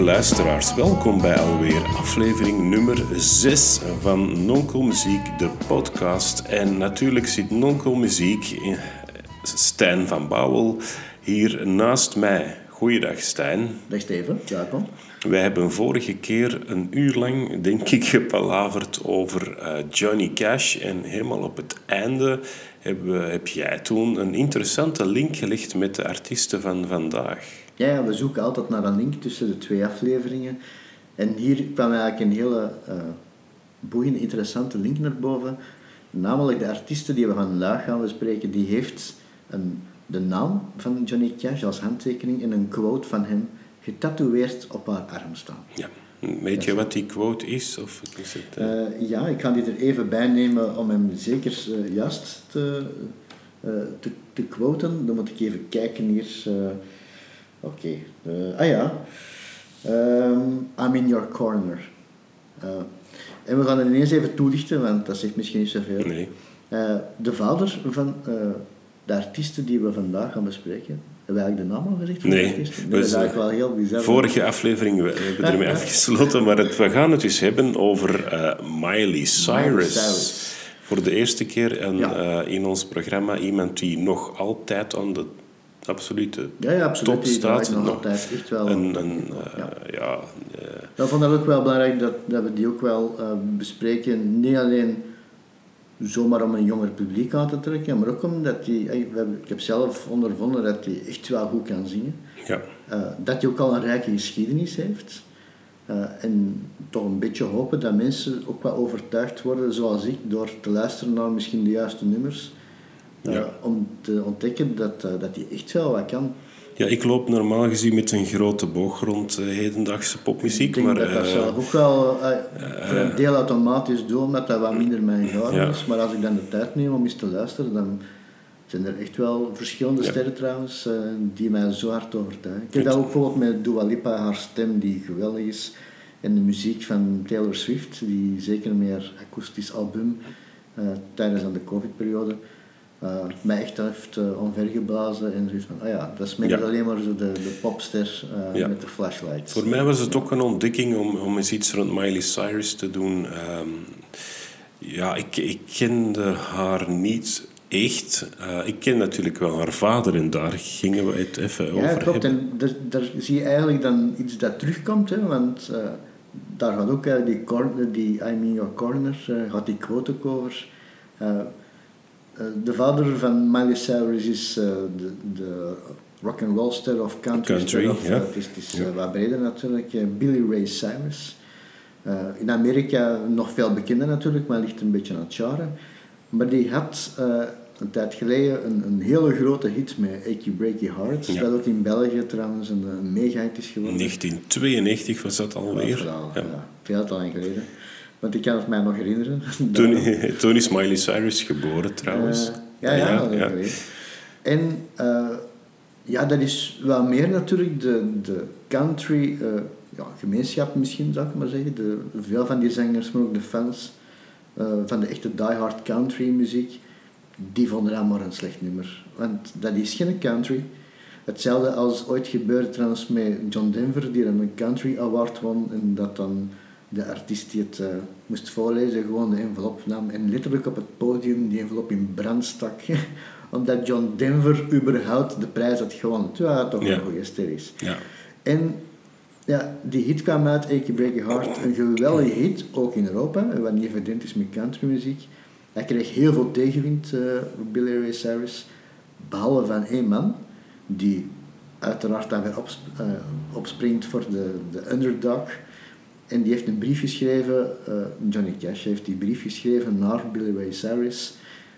Lieve luisteraars, welkom bij alweer aflevering nummer 6 van Nonkel Muziek, de podcast. En natuurlijk zit Nonkel Muziek, eh, Stijn van Bouwel, hier naast mij. Goeiedag Stijn. Dag Steven, welkom. Wij hebben vorige keer een uur lang, denk ik, gepalaverd over uh, Johnny Cash. En helemaal op het einde heb, heb jij toen een interessante link gelegd met de artiesten van vandaag. Ja, we zoeken altijd naar een link tussen de twee afleveringen. En hier kwam eigenlijk een hele uh, boeiende, interessante link naar boven. Namelijk de artiesten die we vandaag gaan bespreken, die heeft een, de naam van Johnny Cash als handtekening en een quote van hem getatoeëerd op haar arm staan. Ja. Weet je wat die quote is? Of is het, uh... Uh, ja, ik ga die er even bij nemen om hem zeker uh, juist te, te, te, quoten. Dan moet ik even kijken hier. Oké. Okay. ah ja. Um, I'm in your corner. en we gaan het ineens even toelichten, want dat zegt misschien niet zoveel. Nee. de vader van de artiesten die we vandaag gaan bespreken, hebben we eigenlijk de naam al gezegd? Nee. nee dat is eigenlijk wel heel bizar. Vorige aflevering we hebben we ermee afgesloten, maar het, we gaan het dus hebben over uh, Miley, Cyrus. Miley Cyrus. Voor de eerste keer een, ja. uh, in ons programma iemand die nog altijd aan de absolute ja, ja, absoluut. top staat. nog altijd echt wel. Een, uh, ja. ja ik vond het ook wel belangrijk dat, dat we die ook wel bespreken. Niet alleen zomaar om een jonger publiek aan te trekken, maar ook omdat hij, ik heb zelf ondervonden dat hij echt wel goed kan zingen. Ja. Uh, dat hij ook al een rijke geschiedenis heeft. Uh, en toch een beetje hopen dat mensen ook wel overtuigd worden, zoals ik, door te luisteren naar misschien de juiste nummers. Ja. Om te ontdekken dat, dat hij echt wel wat kan. Ja, ik loop normaal gezien met een grote boog rond uh, hedendaagse popmuziek. Ik denk maar, dat dat uh, zelf ook wel uh, voor een deel automatisch doe, omdat dat wat minder mijn genre Ja. is. Maar als ik dan de tijd neem om eens te luisteren, dan zijn er echt wel verschillende Ja. sterren trouwens, die mij zo hard overtuigen. Ik heb dat ook bijvoorbeeld met Dua Lipa, haar stem die geweldig is. En de muziek van Taylor Swift, die zeker meer akoestisch album tijdens aan de covid-periode uh, mij echt heeft uh, omvergeblazen en zoiets van, ah ja, dat is meer Ja. alleen maar zo de, de popster uh, Ja. met de flashlights. Voor mij was het ook een ontdekking om, om eens iets rond Miley Cyrus te doen. Ehm, ja, ik, ik kende haar niet echt. Eh, ik ken natuurlijk wel haar vader en daar gingen we het even Ja, over klopt. hebben. En daar, daar zie je eigenlijk dan iets dat terugkomt, hè, want eh, daar gaat ook die, corner, die I'm in your corner, eh, gaat die quote ook over. Eh, de vader van Miley Cyrus is eh, de, de rock and roll ster of country, Country, of, ja. eh, het is, het is Ja. wat breder natuurlijk, Billy Ray Cyrus. In Amerika nog veel bekender natuurlijk, maar ligt een beetje aan het genre. Maar die had een tijd geleden een, een hele grote hit met Achy Breaky Heart. Ja. Dat ook in België trouwens een, een mega-hit is geworden. 1992 was dat alweer. Ja. ja. veel te lang geleden. Want ik kan het mij nog herinneren. Toen, toen is Miley Cyrus geboren trouwens. Eh, ja, ja, ja, dat ja. En eh, ja, dat is wel meer natuurlijk de, de country eh, ja, gemeenschap misschien, zou ik maar zeggen. De, veel van die zangers, maar ook de fans van de echte diehard country muziek, die vonden dat maar een slecht nummer. Want dat is geen country. Hetzelfde als ooit gebeurde trouwens met John Denver, die dan een country award won en dat dan de artiest die het eh, moest voorlezen gewoon de envelop nam en letterlijk op het podium die envelop in brand stak. Omdat John Denver überhaupt de prijs had gewonnen. Terwijl hij toch Ja. een goede ster is. Ja. En ja, die hit kwam uit, Achy Breaky Heart. Een geweldige hit, ook in Europa, wat niet evident is met countrymuziek. Hij kreeg heel veel tegenwind, eh, Billy Ray Cyrus. Behalve van één man, die uiteraard dan weer opsp- eh, opspringt voor de, de underdog. En die heeft een brief geschreven, eh, Johnny Cash heeft die brief geschreven naar Billy Ray Cyrus.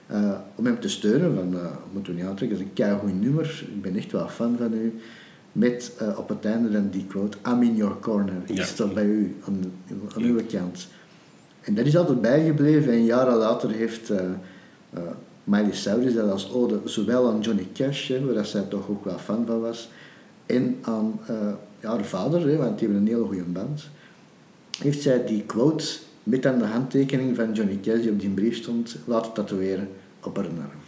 eh, om hem te steunen, van uh, moeten we niet aantrekken, dat is een keigoed nummer, ik ben echt wel fan van u. Met eh, op het einde dan die quote, I'm in your corner, ik Ja. sta bij u, aan, aan uw kant. En dat is altijd bijgebleven en jaren later heeft eh, eh, Miley Cyrus dat als ode zowel aan Johnny Cash, hè, waar zij toch ook wel fan van was, en aan eh, ja, haar vader, hè, want die hebben een hele goede band, heeft zij die quote met aan de handtekening van Johnny Cash die op die brief stond laten tatoeëren op haar arm.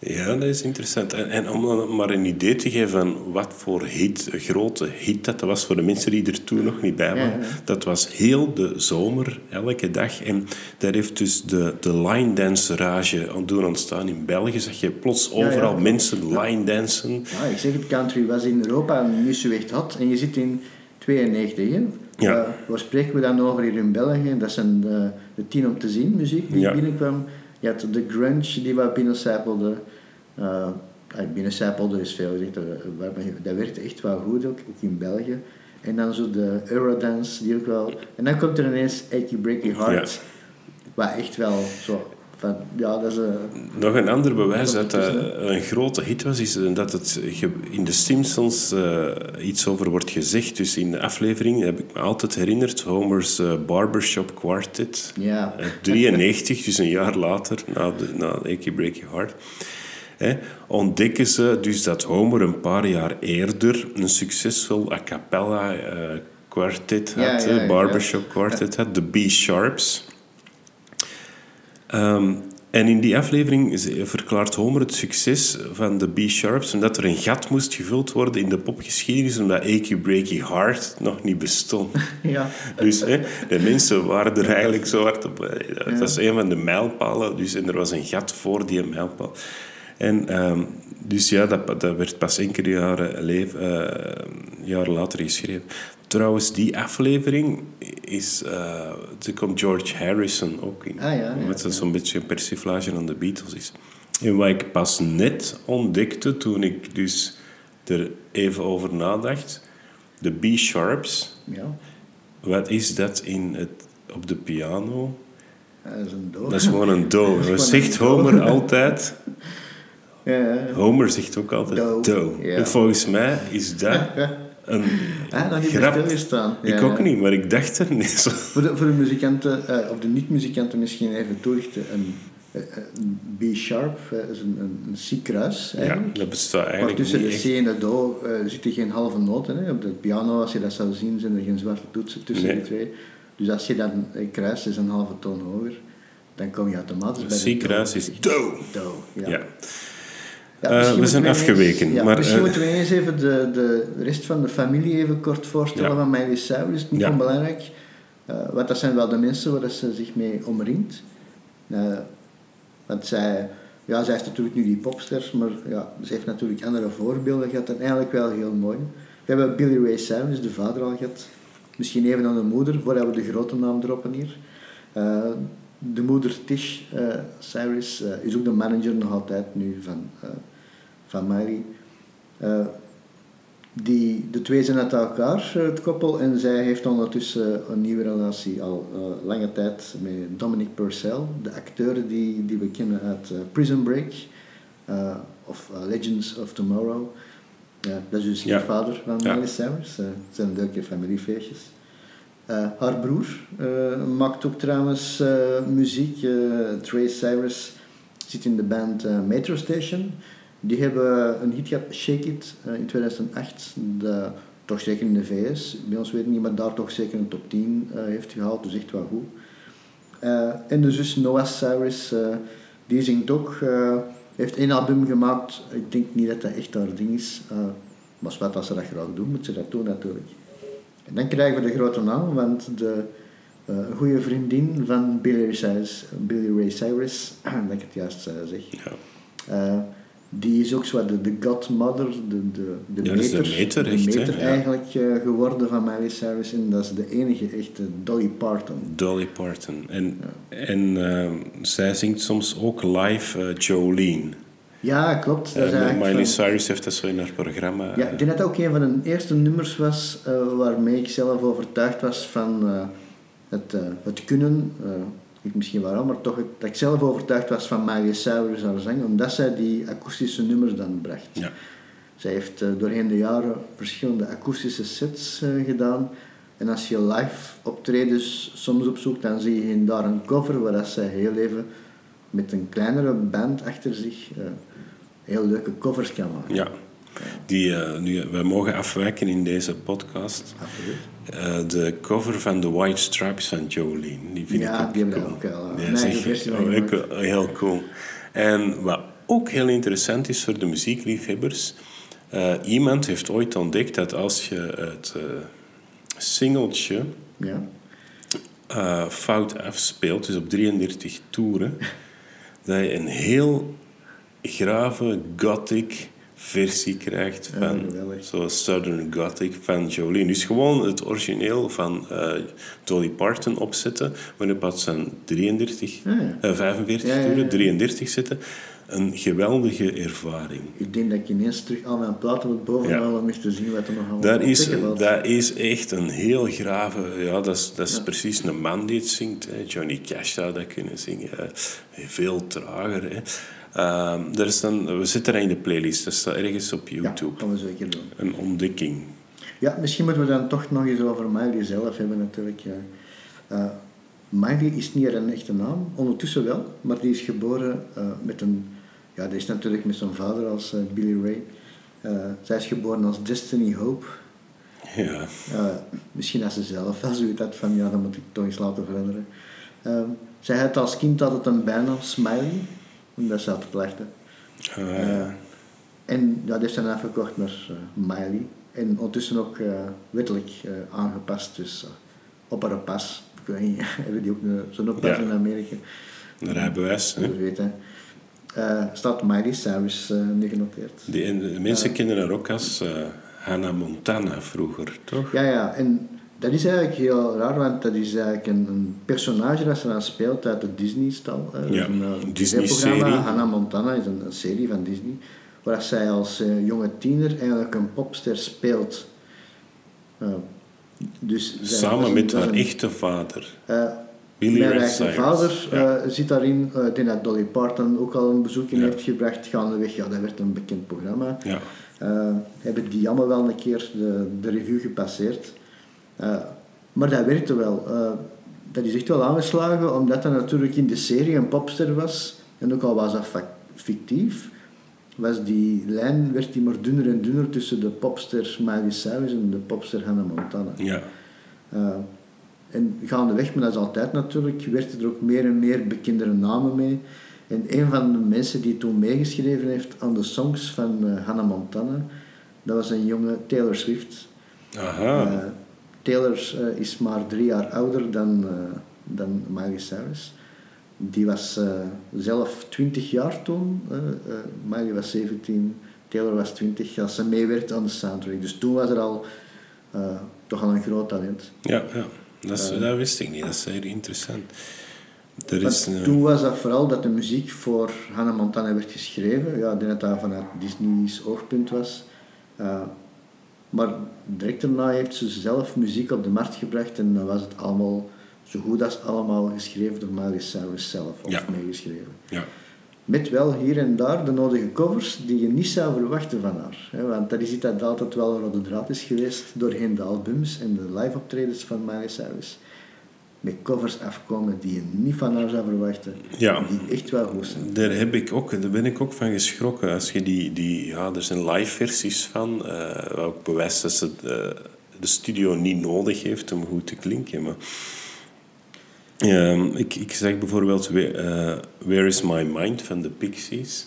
Ja, dat is interessant. En, en om maar een idee te geven van wat voor hit, grote hit dat was voor de mensen die er toen nog niet bij waren. Dat was heel de zomer, elke dag. En daar heeft dus de, de line dance rage aan doen ontstaan in België. Zag je plots overal mensen line dansen. Ja, ik zeg het, country was in Europa niet zo echt hot. En je zit in 92, hè? Ja. Uh, waar spreken we dan over hier in België? Dat zijn de, de tien om te zien muziek die Ja. binnenkwam. Je had de grunge die wat binnencijpelde. Uh, binnencijpelde is veel gezegd, dat, dat werkte echt wel goed ook, ook in België. En dan zo de Eurodance, die ook wel... En dan komt er ineens Achy Breaky Heart. Wat echt wel zo... Van, ja, dat is een... Nog een ander bewijs dat dat een grote hit was, is dat het in de Simpsons eh, iets over wordt gezegd. Dus in de aflevering heb ik me altijd herinnerd, Homer's eh, Barbershop Quartet. Ja. Eh, 93, dus een jaar later, na, de, na Achy Breaky Heart. Hè, ontdekken ze dus dat Homer een paar jaar eerder een succesvol a cappella eh, quartet Ja, had, ja, barbershop quartet had, de B-Sharps. Ehm, en in die aflevering verklaart Homer het succes van de B-Sharps omdat er een gat moest gevuld worden in de popgeschiedenis omdat Achy Breaky Heart nog niet bestond. ja. Dus hè, de mensen waren er eigenlijk zo hard op. eh, Het was een van de mijlpalen, dus, en er was een gat voor die mijlpaal. En ehm, dus ja, dat, dat werd pas enkele jaren, eh, jaren later geschreven. Trouwens, die aflevering is... eh er komt George Harrison ook in. Ah, ja, ja, Wat ja. zo'n beetje een persiflage aan de Beatles is. En wat ik pas net ontdekte toen ik dus er even over nadacht... De B-sharps... ja. Wat is dat in het, op de piano? Dat is een dood. Dat is gewoon een do. een zegt do. Homer altijd? Ja, ja. Homer zegt ook altijd Do. do. En volgens mij is dat een Ah, niet grap. bij stilgestaan. Ja, Ik ook niet, maar ik dacht er niet zo. Voor de, voor de muzikanten, eh, of de niet-muzikanten misschien even toelichten. Een, eh, een B-sharp eh, is een, een, een C-kruis Ja, dat bestaat maar eigenlijk tussen niet de. C en de Do eh, zitten geen halve noten. Hè. Op de piano, als je dat zou zien, zijn er geen zwarte toetsen tussen Nee. die twee. Dus als je dan eh, kruist, is een halve toon hoger. Dan kom je automatisch bij de C-kruis is do. Do, ja. Ja. Ja, Eh, we zijn afgeweken, ja, maar, misschien eh, moeten we eens even de, de rest van de familie even kort voorstellen Ja. van Miley Cyrus. Niet Ja. onbelangrijk. Eh, want dat zijn wel de mensen waar dat ze zich mee omringt. Want zij, ja, zij is natuurlijk nu die popster, maar ja, ze heeft natuurlijk andere voorbeelden gehad en eigenlijk wel heel mooi. We hebben Billy Ray Cyrus, de vader al gehad. Misschien even aan de moeder, voordat we de grote naam droppen hier. De moeder Tish eh, Cyrus eh, is ook de manager nog altijd nu van, eh, van. Eh, die, de twee zijn uit elkaar, het koppel, en zij heeft ondertussen een nieuwe relatie al lange tijd met Dominic Purcell, de acteur die, die we kennen uit Prison Break of Legends of Tomorrow. Dat is dus de Ja. vader van Ja. Miley Cyrus. Het zijn leuke familiefeestjes. Eh, haar broer eh, maakt ook trouwens eh, muziek. Trey Cyrus zit in de band Metro Station. Die hebben een hit gehad, Shake It, in 2008. De, toch zeker in de VS, bij ons weet ik niet, maar daar toch zeker een top 10 eh, heeft gehaald. Dus echt wel goed. En de zus Noah Cyrus, eh, die zingt ook. heeft één album gemaakt. Ik denk niet dat dat echt haar ding is. maar wat als ze dat graag doen, moet ze dat doen natuurlijk. En dan krijgen we de grote naam, want de eh, goede vriendin van Billy Ray Cyrus, Billy Ray Cyrus dat ik het juist eh, zeg, Ja. eh, die is ook zo de, de godmother, de, de, de Ja, is de meter, meter echt, meter eigenlijk geworden van Miley Cyrus. En dat is de enige echte Dolly Parton. Dolly Parton. En, en ehm, zij zingt soms ook live Jolene. Ja, klopt. Dat Eh, Miley van- Cyrus heeft dat zo in haar programma. Ja, eh, ik denk dat dat ook een van de eerste nummers was eh, waarmee ik zelf overtuigd was van het, het kunnen. niet misschien waarom, maar toch dat ik zelf overtuigd was van Miley Cyrus haar zang, omdat zij die akoestische nummers dan bracht. ja. Zij heeft doorheen de jaren verschillende akoestische sets gedaan. En als je live optredens soms opzoekt, dan zie je daar een cover waar dat zij heel even met een kleinere band achter zich heel leuke covers kan maken. Ja. Die, eh, nu, wij mogen afwijken in deze podcast. Eh, de cover van The White Stripes van Jolene. Die vind Ja, ik ook die hebben cool. daar ook wel, eh, is versie van oh, heel cool. En wat ook heel interessant is voor de muziekliefhebbers. Uh, iemand heeft ooit ontdekt dat als je het uh, singeltje Ja. uh, fout afspeelt, dus op 33 toeren, dat je een heel grave gothic versie krijgt Ja, van zoals Southern Gothic van Jolene. Dus gewoon het origineel van eh, Dolly Parton opzetten, maar op zijn 33, Ah, ja. eh, 45 Ja, ja, ja. toeren, 33 zetten. Een geweldige ervaring. Ik denk dat ik ineens terug al mijn platen moet bovenhalen om eens te zien wat er nog allemaal Dat is, dat is echt een heel grave... Ja, dat is, dat is precies een man die het zingt. Hè. Johnny Cash zou dat kunnen zingen. hè. Veel trager. Hè. Ehm, er is dan, we zitten in de playlist. Dat staat ergens op Ja, YouTube. gaan we zeker doen. Een ontdekking. Ja, misschien moeten we dan toch nog eens over Miley zelf hebben natuurlijk. Ja. Eh, Miley is niet een echte naam, ondertussen wel, maar die is geboren eh, met een... Ja, die is natuurlijk met zijn vader als eh, Billy Ray. Zij is geboren als Destiny Hope. Ja. Misschien als ze zelf wel zoiets had van, ja, dan moet ik toch eens laten veranderen. Eh, zij had als kind altijd een bijnaam, Smiley, omdat ze altijd lachte. Eh, Eh, en ja, die is dan afgekocht naar eh, Miley. En ondertussen ook eh, wettelijk aangepast, dus op haar pas. Ik weet niet, hebben die ook zo'n Ja. in Amerika? een rijbewijs. Hè. Dat weten. Eh staat Miley Cyrus nu genoteerd. Die, de mensen kennen haar ook als Hannah Montana vroeger, toch? Ja, ja, en dat is eigenlijk heel raar, want dat is eigenlijk een, een personage dat ze dan speelt uit de Disney-stal. Ja, een, eh, een. Disney-serie. Hannah Montana is een, een serie van Disney, waar zij als eh, jonge tiener eigenlijk een popster speelt. Eh, dus Samen met is haar een- echte vader. Billy mijn eigen vader Ja. zit daarin. Ik denk dat Dolly Parton ook al een bezoek in Ja. heeft gebracht. Gaandeweg, ja, dat werd een bekend programma. Ja. Hebben die allemaal wel een keer de, de review gepasseerd. Eh, maar dat werkte wel. Eh, dat is echt wel aangeslagen, omdat dat natuurlijk in de serie een popster was. En ook al was dat fictief, was die lijn werd die maar dunner en dunner tussen de popster Miley Cyrus en de popster Hannah Montana. Ja. Eh, en gaandeweg, maar dat is altijd natuurlijk, werd er ook meer en meer bekendere namen mee. En een van de mensen die toen meegeschreven heeft aan de songs van eh, Hannah Montana, dat was een jonge Taylor Swift. Aha. Taylor eh, is maar drie jaar ouder dan, eh, dan Miley Cyrus. Die was eh, zelf 20 jaar toen. Miley was 17, Taylor was 20 als ze meewerkte aan de soundtrack. Dus toen was er al toch al een groot talent. Ja, ja. Dat, is, dat wist ik niet. Dat is zeer interessant. Er een, toen was dat vooral dat de muziek voor Hannah Montana werd geschreven. Ja, ik denk dat dat vanuit Disney's oogpunt was. Maar direct daarna heeft ze zelf muziek op de markt gebracht en dan was het allemaal zo goed als allemaal geschreven door Miley Cyrus zelf, of Ja. meegeschreven. ja. Met wel hier en daar de nodige covers die je niet zou verwachten van haar. Hè, want dat is iets dat altijd wel een rode draad is geweest doorheen de albums en de live optredens van Miley Cyrus. Met covers afkomen die je niet van haar zou verwachten. Ja. Die echt wel goed zijn. Daar, heb ik ook, daar ben ik ook van geschrokken. Als je die, die, ja, er zijn live versies van, eh wat ook bewijst dat ze eh, de studio niet nodig heeft om goed te klinken. Maar, Ehm, ik, ik zeg bijvoorbeeld Where, eh, Where is My Mind van de Pixies.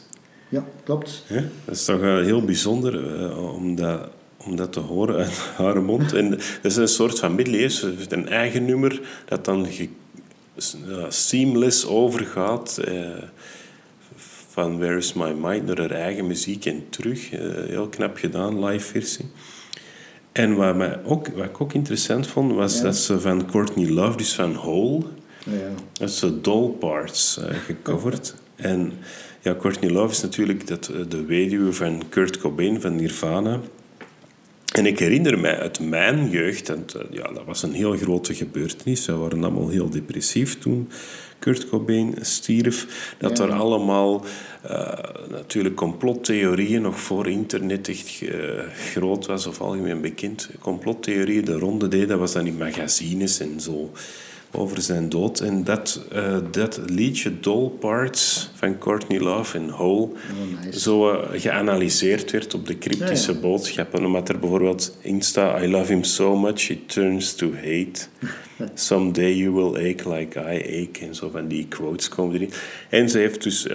Ja, klopt. Dat is toch eh, heel bijzonder eh, om, dat, te horen uit haar mond. En dat is een soort van middeleeuws, Ze heeft een eigen nummer dat dan ge- ja, seamless overgaat eh, van Where is My Mind naar haar eigen muziek en terug. Eh, heel knap gedaan, live versie. En wat, mij ook, wat ik ook interessant vond, was Ja. dat ze van Courtney Love, dus van Hole, Ja, dat de Doll Parts eh, gecoverd. En ja, Courtney Love is natuurlijk dat, eh, de weduwe van Kurt Cobain van Nirvana. En ik herinner mij uit mijn jeugd, en ja, dat was een heel grote gebeurtenis. We waren allemaal heel depressief toen Kurt Cobain stierf. Dat Ja. er allemaal eh, natuurlijk complottheorieën nog voor internet echt groot was of algemeen bekend. Complottheorieën de ronde deden, dat was dan in magazines en zo over zijn dood. En dat, eh, dat liedje Doll Parts van Courtney Love en Hole Oh, nice. zo eh, geanalyseerd werd op de cryptische Ja, ja. boodschappen. Omdat er bijvoorbeeld in staat... I love him so much, it turns to hate. Someday you will ache like I ache. En zo van die quotes komen erin. En ze heeft dus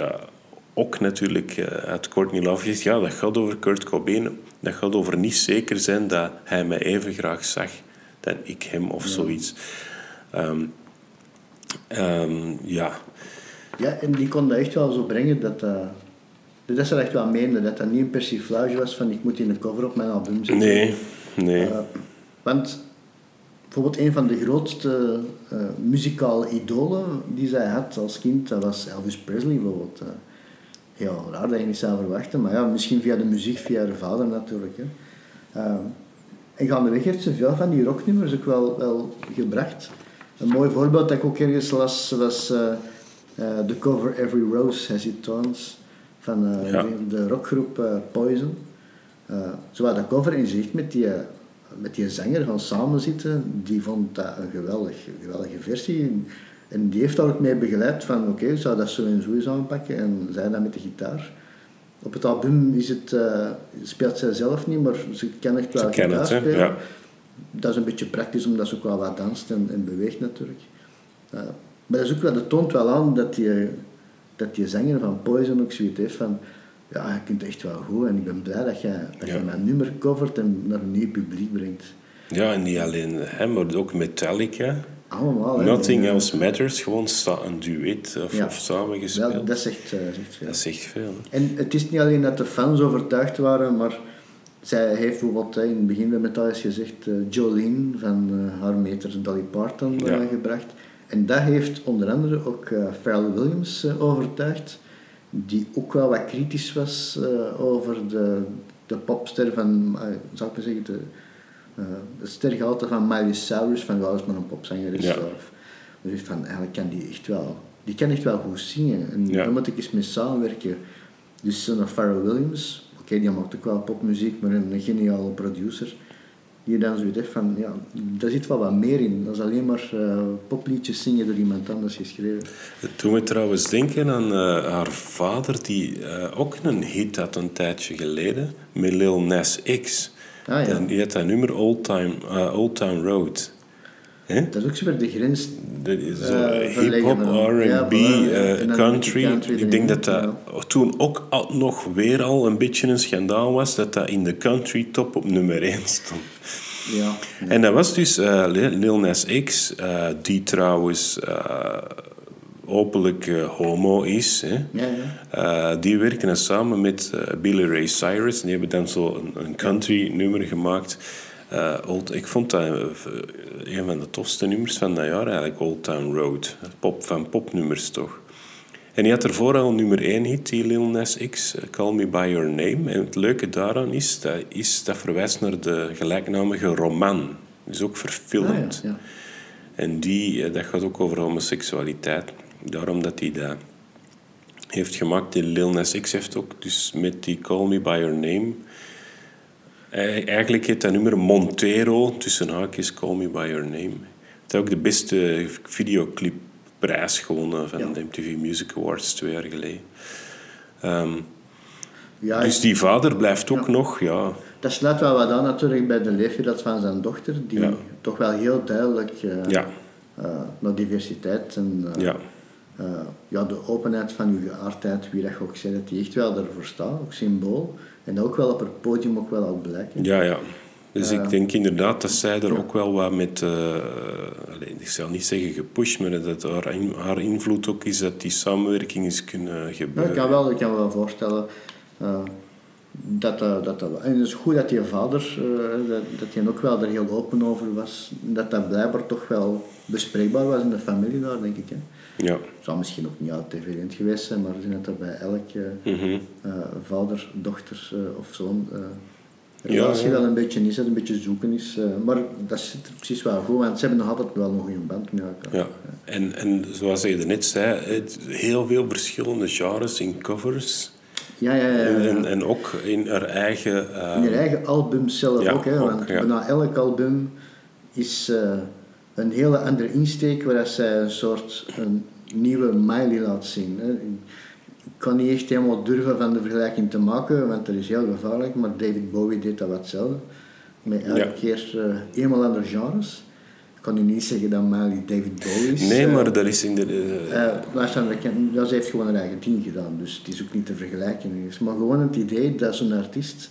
ook natuurlijk uit Courtney Love gezegd, ja, dat gaat over Kurt Cobain. Dat gaat over niet zeker zijn dat hij mij even graag zag dan ik hem of zoiets. Um, um, ja. Ja, en die kon dat echt wel zo brengen dat dat... Uh, dat ze echt wel meende, dat dat niet een persiflage was van ik moet in een cover op mijn album zetten. Nee, nee. Uh, want bijvoorbeeld een van de grootste uh, muzikale idolen die zij had als kind, dat was Elvis Presley bijvoorbeeld. Uh, heel raar dat je niet zou verwachten, maar ja, misschien via de muziek, via haar vader natuurlijk. Hè. Uh, en gaandeweg heeft ze veel van die rocknummers ook wel, wel gebracht. Een mooi voorbeeld dat ik ook ergens las was de cover Every Rose Has Its Thorns van ja. de, de, rockgroep Poison. zo had dat cover in zicht met die met die zanger gaan samenzitten, die vond dat een geweldig, geweldige versie. En die heeft daar ook mee begeleid van, oké, okay, zou dat zo en zo eens aanpakken? En zij dat met de gitaar. Op het album is het, uh, speelt zij zelf niet, maar ze kan echt wel gitaar spelen. Ja. Dat is een beetje praktisch, omdat ze ook wel wat danst en, en beweegt natuurlijk. Uh, maar dat, is ook wel, dat toont wel aan dat die, dat die zanger van Poison ook zoiets heeft van ja, je kunt echt wel goed. En ik ben blij dat je, dat je mijn nummer covert en naar een nieuw publiek brengt. Ja, en niet alleen hem, maar ook Metallica. Allemaal. Nothing Else Matters, gewoon een duet of, ja. of samengespeeld. Wel, dat zegt, uh, zegt veel. Dat zegt veel. En het is niet alleen dat de fans overtuigd waren, maar zij heeft bijvoorbeeld in het begin met Metallica gezegd uh, Jolene van uh, haar meter Dolly Parton gebracht. En dat heeft onder andere ook Pharrell Williams overtuigd die ook wel wat kritisch was over de, de popster van, zou ik maar zeggen, de, de stergehalte van Miley Cyrus, van wel eens maar een popzanger is. Ja. Dus van, eigenlijk kan die echt wel, die kan echt wel goed zingen. En ja. daar moet ik eens mee samenwerken. Dus zo'n Pharrell Williams, okay, die maakt ook wel popmuziek, maar een geniale producer die dan zoiets heeft van, ja, daar zit wel wat meer in. Dat is alleen maar uh, popliedjes zingen door iemand anders geschreven. Het doet me trouwens denken aan uh, haar vader, die uh, ook een hit had een tijdje geleden, met Lil Nas X. Ah, ja. Die had dat nummer Old Time, Old Road. He? Dat is ook zo weer de grens. Dat is hip-hop, RB, ja, country. country. Ik denk dat dat toen ook al, nog weer al een beetje een schandaal was dat dat in de country top op nummer 1 stond. Ja, En dat was dus uh, Lil Nas X, uh, die trouwens openlijk homo is. Hè. Ja, ja. die werken samen met Billy Ray Cyrus. Die hebben dan zo een, een country nummer gemaakt. Old, ik vond dat een van de tofste nummers van dat jaar eigenlijk, Old Town Road. Pop, van popnummers toch. En hij had ervoor al nummer 1 hit, die Lil Nas X, eh, Call Me By Your Name. En het leuke daaraan is, dat, is, dat verwijst naar de gelijknamige roman. is ook verfilmd. Ah, ja, ja. En die, eh, dat gaat ook over homoseksualiteit. Daarom dat hij dat heeft gemaakt. Die Lil Nas X heeft ook dus met die Call Me By Your Name... Eigenlijk heet dat nummer Montero, tussen haakjes Call Me By Your Name. Het is ook de beste videoclip prijs gewonnen van de MTV Music Awards twee jaar geleden. Um, ja, dus die vader blijft ook nog, ja... Dat sluit wel wat aan natuurlijk bij de leefwereld van zijn dochter, die toch wel heel duidelijk uh, ja. uh, naar diversiteit en uh, ja. ja, de openheid van uw geaardheid, wie dat je ook zei, dat die echt wel ervoor staat, ook symbool. En dat ook wel op het podium ook wel al blijken. Ja, ja. Dus ik denk inderdaad dat zij er ook wel wat met, uh, ik zal niet zeggen gepusht, maar dat haar, haar invloed ook is dat die samenwerking is kunnen gebeuren. Ja, ik, kan wel, ik kan me wel voorstellen dat, dat dat... En het is goed dat je vader, dat, dat hij ook wel er heel open over was. Dat dat blijkbaar toch wel bespreekbaar was in de familie daar, denk ik. Hè. Ja. Het zou misschien ook niet altijd geweest zijn, maar ik denk dat dat bij elke mm vader, dochter of zoon relatie ja, wel een beetje is, dat een beetje zoeken is. Uh, maar dat zit er precies wel goed, want ze hebben nog altijd wel nog een band met elkaar. Ja. En, en zoals je net zei, heel veel verschillende genres in covers. Ja, ja, ja. En, en, ook in haar eigen... Uh, in haar eigen album zelf ook, hè, want ja. na elk album is uh, een hele andere insteek waar zij een soort een nieuwe Miley laat zien. Hè ik kan niet echt helemaal durven van de vergelijking te maken, want dat is heel gevaarlijk. Maar David Bowie deed dat wat hetzelfde. Met elke keer uh, eenmaal andere genres. Ik kan u niet zeggen dat Miley David Bowie is. Nee, Eh, maar dat is in de... eh, eh, luister, dat kan- ja, ze heeft gewoon haar eigen ding gedaan, dus het is ook niet te vergelijken. Maar gewoon het idee dat zo'n artiest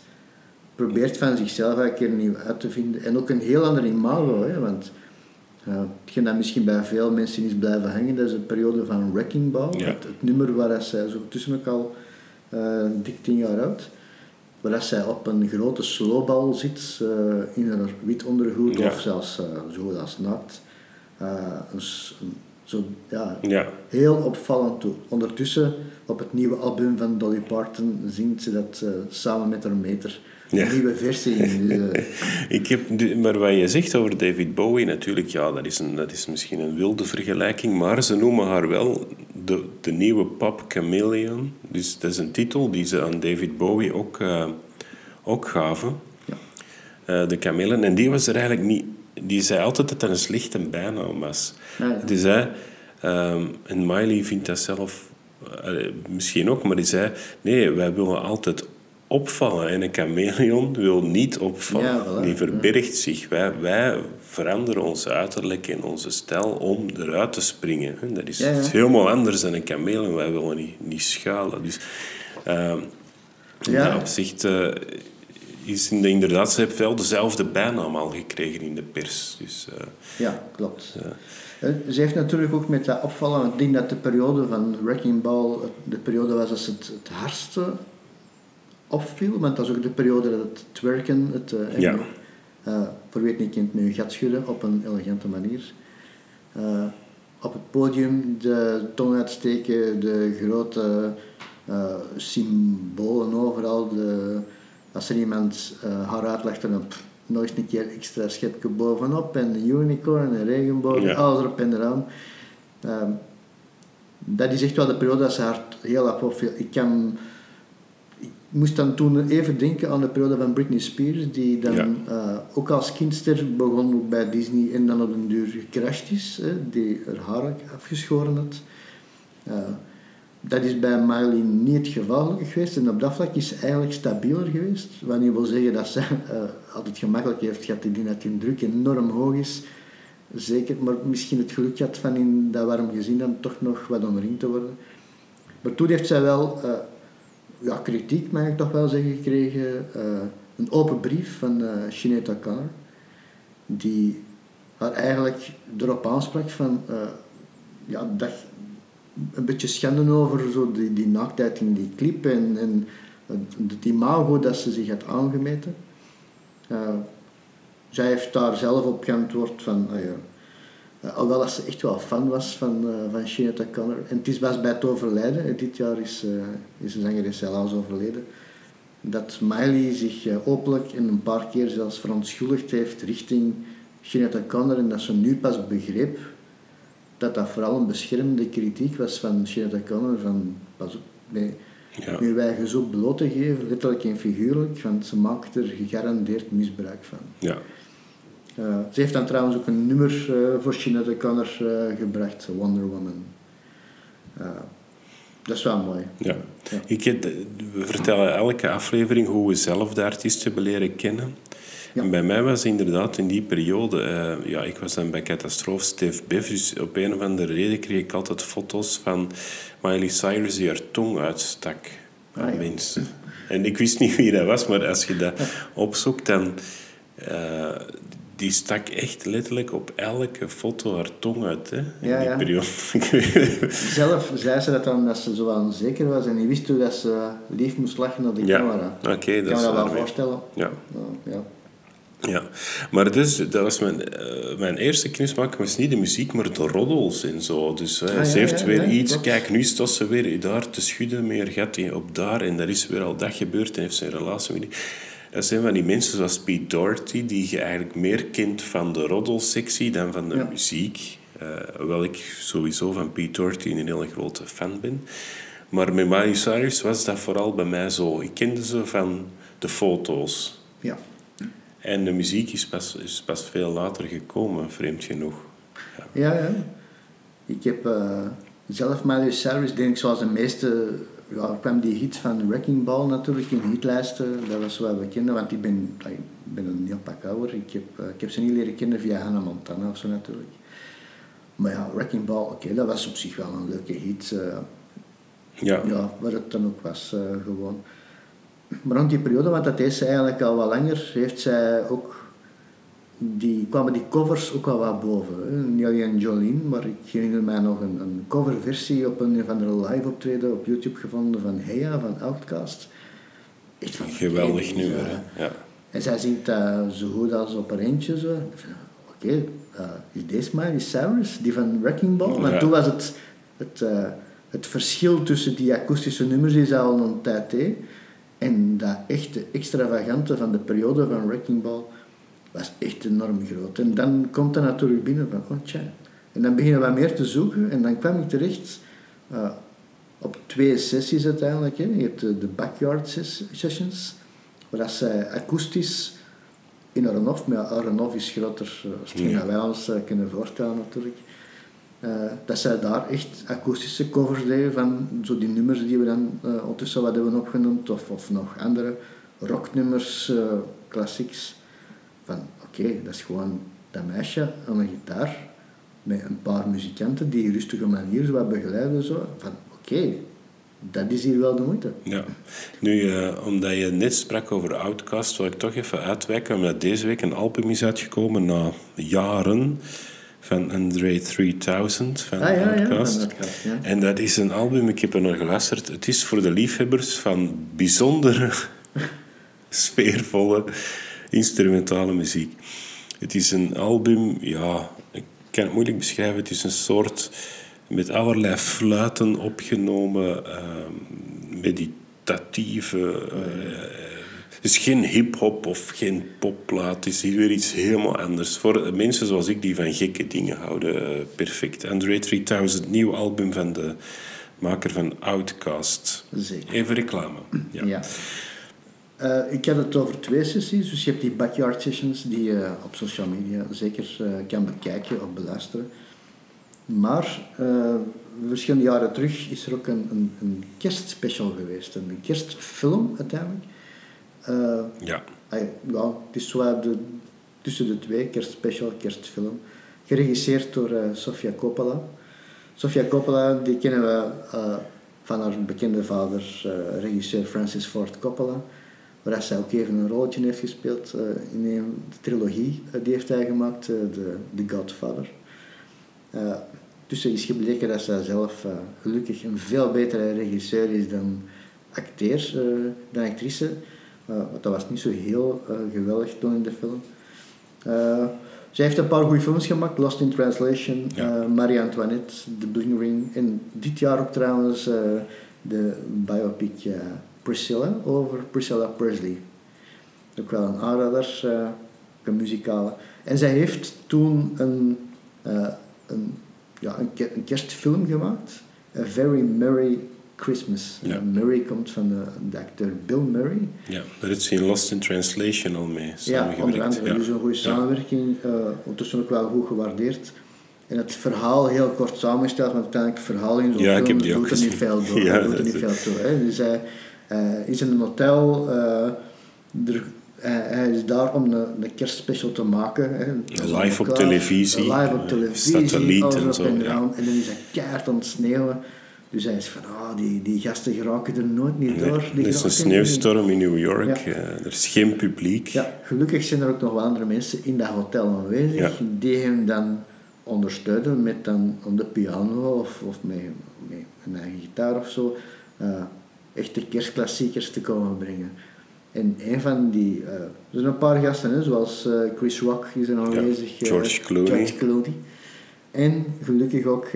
probeert van zichzelf elke keer nieuw uit te vinden. En ook een heel ander imago, hè, want uh, hetgeen dat misschien bij veel mensen is blijven hangen, dat is de periode van Wrecking Ball. Ja. Het, het nummer waar zij zo tussen ook al eh, dik tien jaar oud. Waar zij op een grote slowbal zit, eh, in een wit ondergoed Ja. of zelfs eh, zo als een een- zo, ja, ja, heel opvallend toe. Ondertussen, op het nieuwe album van Dolly Parton, zingt ze dat samen met haar meter. Ja. Een nieuwe versie. Dus, Ik heb, maar wat je zegt over David Bowie, natuurlijk, ja, dat is, een, dat is misschien een wilde vergelijking, maar ze noemen haar wel de, de nieuwe pop chameleon. Dus dat is een titel die ze aan David Bowie ook, eh, ook gaven. Ja. Eh, de chameleon. En die was er eigenlijk niet... Die zei altijd dat dat een slechte bijnaam was. Ja. Die zei... ehm, en Miley vindt dat zelf misschien ook, maar die zei... Nee, wij willen altijd opvallen. En een chameleon wil niet opvallen. Ja, voilà. Die verbergt zich. Wij, wij veranderen ons uiterlijk en onze stijl om eruit te springen. Dat is, Ja, ja. is helemaal anders dan een chameleon. Wij willen niet, niet schuilen. Dus... ehm, in Ja. dat opzicht eh, is in de- inderdaad, ze heeft wel dezelfde bijnaam al gekregen in de pers. Dus, eh, Ja, klopt. Eh, Ze heeft natuurlijk ook met dat opvallen, ik denk dat de periode van Wrecking Ball de periode was dat ze het, het hardste opviel, want dat is ook de periode dat het twerken, het, eh, Ja. eh, voor wie het niet kent, met je gat schudden op een elegante manier. Eh, op het podium de tong uitsteken, de grote symbolen overal. De, als er iemand haar uitlegt, dan pff, nog eens een keer extra schepje bovenop en een unicorn en regenboog, Ja. alles erop en eraan. Ehm, dat is echt wel de periode dat ze haar heel erg opviel. Ik kan moest dan toen even denken aan de periode van Britney Spears, die dan Ja. eh, ook als kindster begon bij Disney en dan op een duur gecrashed is, hè, die haar haar afgeschoren had. Eh, dat is bij Miley niet het geval geweest en op dat vlak is ze eigenlijk stabieler geweest. Wat niet wil zeggen dat ze eh, altijd gemakkelijk heeft gehad, denk dat die druk enorm hoog is. Zeker, maar misschien het geluk had van in dat warm gezin dan toch nog wat omringd te worden. Maar toen heeft zij wel ja, kritiek, mag ik toch wel zeggen, gekregen. eh, een open brief van eh Sinead O'Connor, die haar eigenlijk erop aansprak van, eh, ja, dat, een beetje schande over zo die, die naaktheid in die clip en, en het imago dat ze zich had aangemeten. Eh, zij heeft daar zelf op geantwoord van, eh, alhoewel dat ze echt wel fan was van, uh, van Sinead O'Connor. En het is was bij het overlijden, eh, dit jaar is, uh, is de zangeres helaas overleden, dat Miley zich openlijk en een paar keer zelfs verontschuldigd heeft richting Sinead O'Connor en dat ze nu pas begreep dat dat vooral een beschermende kritiek was van Sinead O'Connor, van pas op, nee, ja. nu wij zo bloot te geven, letterlijk en figuurlijk, want ze maakt er gegarandeerd misbruik van. Ja. Uh, ze heeft dan trouwens ook een nummer uh, voor Sinead O'Connor uh, gebracht, Wonder Woman. dat is wel mooi. Ja. ja. Ik, we vertellen elke aflevering hoe we zelf de artiest hebben leren kennen. Ja. En bij mij was inderdaad in die periode, uh, ja, ik was dan bij Catastrofe Steve Biff, dus op een of andere reden kreeg ik altijd foto's van Miley Cyrus die haar tong uitstak aan ah, ja. mensen. En ik wist niet wie dat was, maar als je dat opzoekt, dan... Uh, die stak echt letterlijk op elke foto haar tong uit, hè, in ja, die ja. periode. Zelf zei ze dat dan dat ze zo onzeker was en niet wist hoe dat ze lief moest lachen naar de ja. camera. Oké, okay, dat kan is me dat wel mee. voorstellen. Ja. ja. Ja, maar dus, dat was mijn, uh, mijn eerste kennismaking was niet de muziek, maar de roddels en zo. Dus ah, ze heeft weer iets, kijk, nu staat ze weer daar te schudden met haar gat op daar en dat is weer al dat gebeurd en heeft ze een relatie met die. Dat zijn van die mensen zoals Pete Doherty, die je eigenlijk meer kent van de roddelsectie dan van de Ja. muziek. Uh, hoewel ik sowieso van Pete Doherty een hele grote fan ben. Maar met Miley Cyrus was dat vooral bij mij zo. Ik kende ze van de foto's. Ja. En de muziek is pas, is pas veel later gekomen, vreemd genoeg. Ja, ja. Ik heb uh, zelf Miley Cyrus, denk ik, zoals de meeste ja, er kwam die hit van Wrecking Ball natuurlijk in hitlijsten. Dat was wat we kenden, want ik ben, ik ben een heel pak ouder. Ik heb, eh, ik heb ze niet leren kennen via Hannah Montana of zo natuurlijk. Maar ja, Wrecking Ball, oké, dat was op zich wel een leuke hit. Uh, ja. ja, wat het dan ook was, uh, gewoon. Maar rond die periode, want dat is eigenlijk al wat langer, heeft zij ook die kwamen die covers ook wel wat boven. Hè. Niet alleen Jolene, maar ik herinner mij nog een, een coverversie op een van de live optreden op YouTube gevonden van Heya van Outcast. Echt van Geweldig nummer, ja. En zij zingt uh, zo goed als op een eentje. Zo. Oké, okay, uh, is deze Miley Cyrus, die van Wrecking Ball? Maar toen was het, het, uh, het verschil tussen die akoestische nummers die ze al een tijd deed en dat echte extravagante van de periode van Wrecking Ball was echt enorm groot. En dan komt dat natuurlijk binnen van, oh tja. En dan beginnen we wat meer te zoeken en dan kwam ik terecht uh, op twee sessies uiteindelijk. Hè. Je hebt de, de backyard sessions, waar zij akoestisch in Aronov, maar Aronov is groter uh, ja. wij ons uh, kunnen voorstellen natuurlijk. Uh, dat zij daar echt akoestische covers deden van zo die nummers die we dan ondertussen wat hebben opgenoemd, of, of nog andere rocknummers, classics van oké, dat is gewoon dat meisje aan een gitaar met een paar muzikanten die rustige manier zo begeleiden. Zo, van oké, dat is hier wel de moeite. Ja. Nu, uh, omdat je net sprak over Outcast, wil ik toch even uitwijken, omdat deze week een album is uitgekomen na jaren van Andre 3000 van ah, ja, Outcast. Ja, En dat is een album, ik heb er nog geluisterd, het is voor de liefhebbers van bijzondere, sfeervolle instrumentale muziek. Het is een album, ja, ik kan het moeilijk beschrijven. Het is een soort met allerlei fluiten opgenomen, uh, meditatieve. Uh, het is geen hip-hop of geen popplaat. Het is hier weer iets helemaal anders. Voor mensen zoals ik die van gekke dingen houden, uh, perfect. Andre 3000, nieuw album van de maker van Outcast. Zeker. Even reclame. ja. ja. Uh, ik heb het over twee sessies. Dus je hebt die backyard sessions die je op social media zeker uh, kan bekijken of beluisteren. Maar uh, verschillende jaren terug is er ook een, een, een kerstspecial geweest. Een kerstfilm uiteindelijk. ja. ja. Het is zo de, tussen de twee, kerstspecial, kerstfilm. Geregisseerd door Sofia Coppola. Sofia Coppola, die kennen we van haar bekende vader, regisseur Francis Ford Coppola waar zij ook even een rolletje heeft gespeeld uh, in een trilogie uh, die heeft hij gemaakt, uh, de, The Godfather. dus er is gebleken dat zij zelf gelukkig een veel betere regisseur is dan acteur, dan actrice. want dat was niet zo heel geweldig toen in de film. zij heeft een paar goede films gemaakt, Lost in Translation, Marie Antoinette, The Bling Ring en dit jaar ook trouwens de biopic Priscilla over Priscilla Presley. Ook wel een aanrader, uh, een muzikale. En zij heeft toen een, uh, een, ja, een, een, kerstfilm gemaakt, A Very Merry Christmas. Ja. Murray komt van de, de, acteur Bill Murray. Ja, daar is hij Lost in Translation al mee Ja, onder andere. Ja. Dus een goede samenwerking, uh, ondertussen ook wel goed gewaardeerd. En het verhaal heel kort samengesteld, want uiteindelijk het verhaal in zo'n ja, film doet er niet veel door. Ja, doet er niet veel toe. Hè. Dus hij, uh, is in een hotel. Uh, er, hij is daar om een, een kerstspecial te maken. Hè. Live op televisie. Live op televisie. Satelliet en zo. En, ja. en dan is hij keihard aan het sneeuwen. Dus hij is van, ah, die, die gasten geraken er nooit niet door. er is een sneeuwstorm in New York. Ja. Er is geen publiek. Ja, gelukkig zijn er ook nog wel andere mensen in dat hotel aanwezig. Ja. Die hem dan ondersteunen met dan op de piano of, of met, met een eigen gitaar of zo. Uh, echte kerstklassiekers te komen brengen. En een van die, uh, er zijn een paar gasten, hè, zoals uh, Chris Rock is er aanwezig. Ja, George, uh, Clooney. George Clooney. En gelukkig ook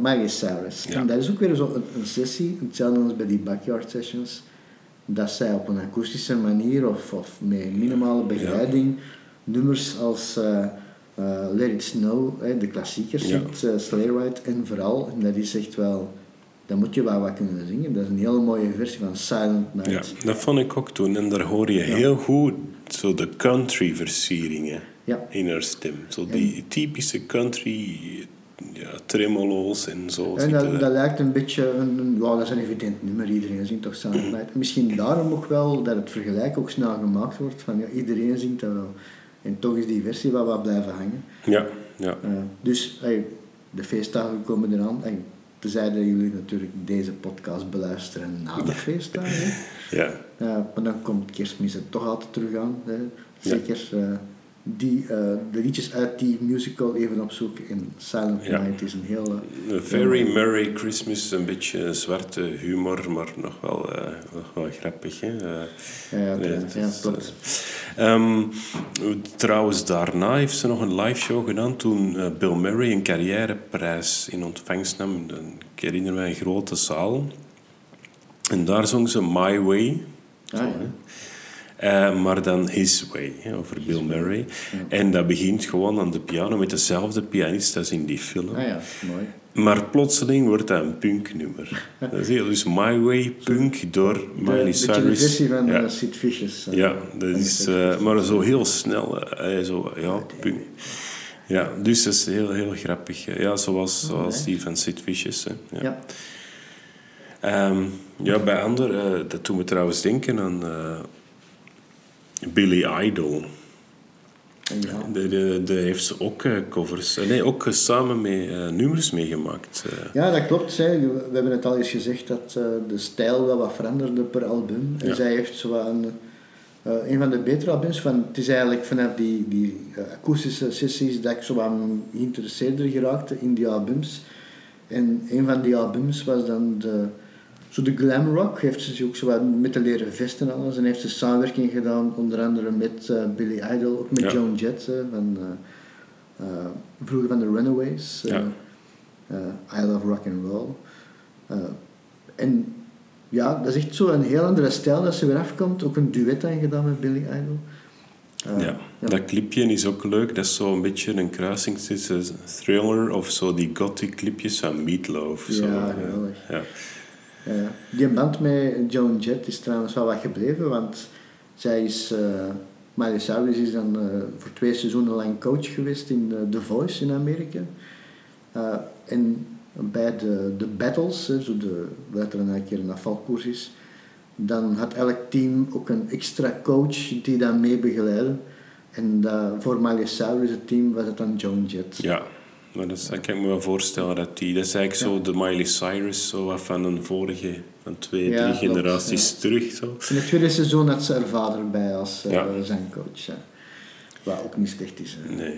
Miley Cyrus. Ja. En dat is ook weer zo een, een, sessie, hetzelfde als bij die backyard sessions, dat zij op een akoestische manier of, of met minimale begeleiding nummers als Let It Snow, de klassiekers, ja. Sleigh Ride en vooral, en dat is echt wel dan moet je wel wat kunnen zingen. Dat is een hele mooie versie van Silent Night. Ja, dat vond ik ook toen. En daar hoor je heel goed zo de country versieringen ja. in haar stem. Zo die typische country ja, tremolo's en zo. En dat, dat lijkt een beetje een, dat is een evident nummer, iedereen zingt toch samen. Misschien daarom ook wel dat het vergelijk ook snel gemaakt wordt, van ja, iedereen zingt dat wel. En toch is die versie wel wat blijven hangen. Ja, ja. Uh, dus hey, de feestdagen komen eraan. Hey, tenzij dat jullie natuurlijk deze podcast beluisteren na de feestdagen. Ja. Uh, maar dan komt kerstmis er toch altijd terug aan. Hè. Zeker uh, die, uh, de liedjes uit die musical even opzoeken. In Silent ja. Night is een hele... A very Merry Christmas, een beetje zwarte humor, maar nog wel, nog wel grappig. Hè? ja, ja, nee, ja, klopt. Um, trouwens, daarna heeft ze nog een live show gedaan toen Bill Murray een carrièreprijs in ontvangst nam. Ik herinner mij een grote zaal. En daar zong ze My Way. Ah, ja. Uh, maar dan His Way, hè, over His Bill Murray. Ja. En dat begint gewoon aan de piano met dezelfde pianist als in die film. Ah ja, mooi. Maar plotseling wordt dat een punknummer. dat is heel, dus My Way, punk door Miley Cyrus. De versie van ja. uh, Sid Vicious. Uh, ja, dat is, uh, maar zo heel snel. zo, ja, punk. Ja, dus dat is heel, heel grappig. Ja, zoals, zoals die van Sid Vicious. Hè. Ja. ja. Um, ja, bij anderen, dat doet me trouwens denken aan Billy Idol. Ja. De, de, de, heeft ze ook uh, covers, nee, ook uh, samen met uh, nummers meegemaakt. Ja, dat klopt. We hebben het al eens gezegd dat de stijl wel wat veranderde per album. En Ja. zij heeft zo een, een van de betere albums. Van, het is eigenlijk vanaf die, die akoestische sessies dat ik zo wat geïnteresseerder geraakte in die albums. En een van die albums was dan de, zo de glam rock. Heeft ze zich ook zo wat met de leren vesten en alles. En heeft ze samenwerking gedaan, onder andere met uh, Billy Idol, ook met Ja. Joan Jett uh, van uh, vroeger van de Runaways. Ja. I Love Rock and Roll. en ja, dat is echt zo een heel andere stijl dat ze weer afkomt. Ook een duet aangedaan met Billy Idol. ja. dat clipje is ook leuk. Dat is zo een beetje een kruising tussen thriller of zo die gothic clipjes van Meatloaf. Ja, zo. geweldig. Ja. Uh, die band met Joan Jett is trouwens wel wat gebleven, want zij is, uh, is dan uh, voor twee seizoenen lang coach geweest in The Voice in Amerika. en bij de, battles, zo de, wat er een keer een afvalkoers is, dan had elk team ook een extra coach die dat mee begeleidde. En voor Miley Cyrus, het team, was het dan Joan Jett. Ja. Maar dat, kan ik me wel voorstellen. Dat, die, dat is eigenlijk Ja. zo de Miley Cyrus zo wat van een vorige, van twee, Ja, drie klopt, generaties ja. terug. Zo. In het tweede seizoen had ze haar vader bij als uh, zangcoach. Ja. Wat ook niet slecht is. hè. Nee.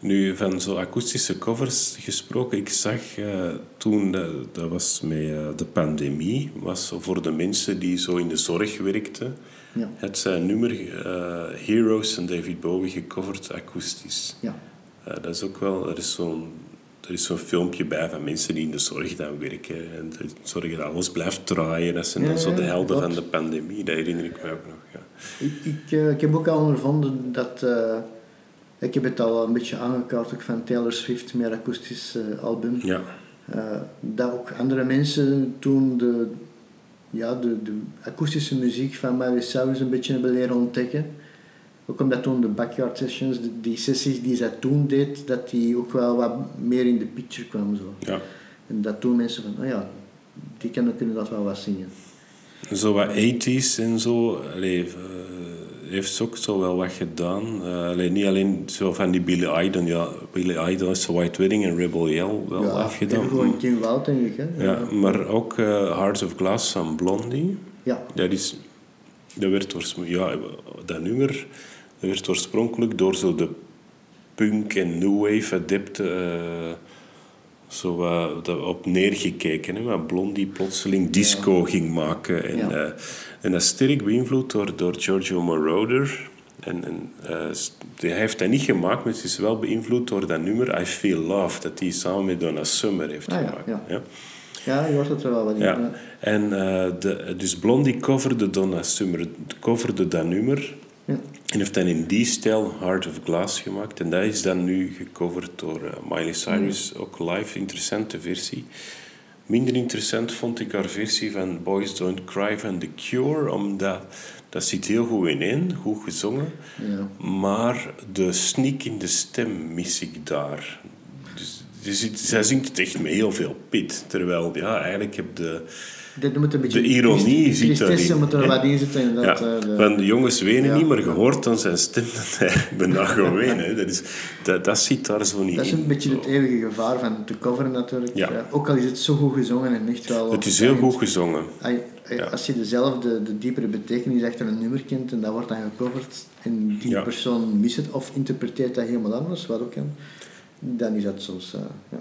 Nu, van zo akoestische covers gesproken, ik zag eh, toen, dat, dat was met eh, de pandemie, was voor de mensen die zo in de zorg werkten, Ja. het zijn nummer Heroes van David Bowie gecoverd akoestisch. Ja. Eh, dat is ook wel, er is zo'n er is zo'n filmpje bij van mensen die in de zorg dan werken en de zorg dat alles blijft draaien. Dat zijn dan Ja, zo de helden van de pandemie, dat herinner ik me ook nog. Ja. Ik, ik, eh, ik heb ook al ondervonden dat... eh, ik heb het al een beetje aangekaart ook van Taylor Swift, meer akoestisch album. Ja, Eh, dat ook andere mensen toen de, ja, de, de akoestische muziek van Miley Cyrus een beetje hebben leren ontdekken. Ook omdat toen de backyard sessions, die sessies die zij toen deed, dat die ook wel wat meer in de picture kwam. Zo. ja. En dat toen mensen van, oh ja, die kunnen, kunnen dat wel wat zingen. Zo wat 80s en zo. Allee, eh, heeft ze ook zo wel wat gedaan. Allee, niet alleen zo van die Billy Idol. Ja, Billy Idol is White Wedding en Rebel Yell wel ja, afgedaan. gewoon Kim Wild, denk ik. Hè? Ja, maar ook eh, Hearts of Glass van Blondie. Ja. Dat, is, dat, werd ja, dat nummer werd oorspronkelijk door zo de punk en new wave adepten eh, zo dat op neergekeken. Hè, waar Blondie plotseling disco ging maken. En, Ja. eh, en dat is sterk beïnvloed door, door Giorgio Moroder. En, en, eh, hij heeft dat niet gemaakt, maar het is wel beïnvloed door dat nummer I Feel Love, dat hij samen met Donna Summer heeft Ah, ja, gemaakt. ja. Ja. ja, je hoort het er wel wat in. Ja. En de, dus Blondie coverde Donna Summer, coverde dat nummer. En heeft dan in die stijl Heart of Glass gemaakt. En dat is dan nu gecoverd door eh, Miley Cyrus, ook live. Interessante versie. Minder interessant vond ik haar versie van Boys Don't Cry van The Cure, omdat dat zit heel goed in, goed gezongen. Ja. Maar de sneak in de stem mis ik daar. Ziet, zij zingt het echt met heel veel pit. Terwijl, ja, eigenlijk heb de... Dit moet een beetje De ironie zit daarin, moet er wat in zitten. Inderdaad, eh, de- want de jongens wenen Ja. niet, maar je hoort dan zijn stem dat hij bijna gaat wenen. Dat, is, dat, dat zit daar zo niet Dat is in. een beetje het eeuwige gevaar van te coveren natuurlijk. Ja. Ja, ook al is het zo goed gezongen en echt wel... Het is heel goed gezongen. Als je- dezelfde, de diepere betekenis achter een nummer kent en dat wordt dan gecoverd en die persoon mist het of interpreteert dat helemaal anders, wat ook kan, dan is dat soms... eh, ja.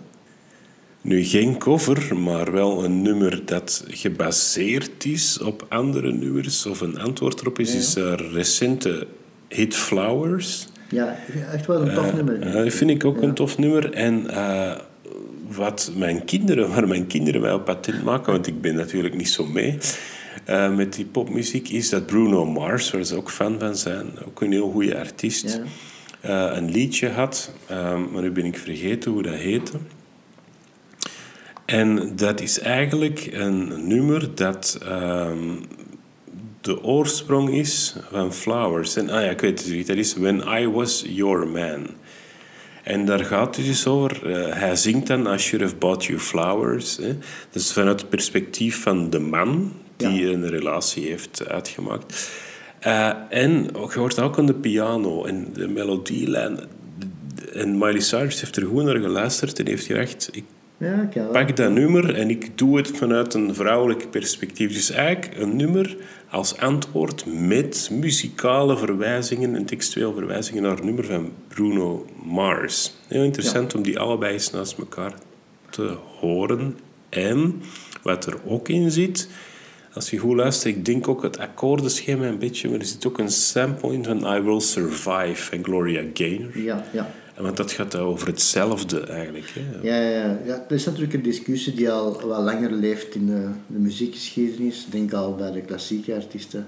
Nu, geen cover, maar wel een nummer dat gebaseerd is op andere nummers of een antwoord erop is, Ja. is een recente hit Flowers. ja, echt wel een tof Eh, nummer. eh, dat vind ik ook een tof nummer. En eh, wat mijn kinderen, waar mijn kinderen mij op patent maken, want ik ben natuurlijk niet zo mee eh, met die popmuziek, is dat Bruno Mars, waar ze ook fan van zijn, ook een heel goede artiest, Eh, een liedje had, eh, maar nu ben ik vergeten hoe dat heette. En dat is eigenlijk een nummer dat ehm, de oorsprong is van Flowers. En, ah ja, ik weet het niet. Dat is When I Was Your Man. En daar gaat het dus over. eh, hij zingt dan I should have bought you flowers. Hè. Dat is vanuit het perspectief van de man die een relatie heeft uitgemaakt. Eh, en je hoort ook aan de piano en de melodielijn. En Miley Cyrus heeft er goed naar geluisterd en heeft gedacht... Ik Ja, pak dat nummer en ik doe het vanuit een vrouwelijk perspectief. Dus eigenlijk een nummer als antwoord met muzikale verwijzingen en textueel verwijzingen naar een nummer van Bruno Mars. Heel interessant om die allebei eens naast elkaar te horen. En wat er ook in zit, als je goed luistert, ik denk ook het akkoordenschema een beetje, maar er zit ook een sample in van I Will Survive van Gloria Gaynor. Ja, ja. En Want dat gaat over hetzelfde eigenlijk. Hè. Ja, ja, ja. er is natuurlijk een discussie die al wat langer leeft in de, de muziekgeschiedenis. Ik denk al bij de klassieke artiesten.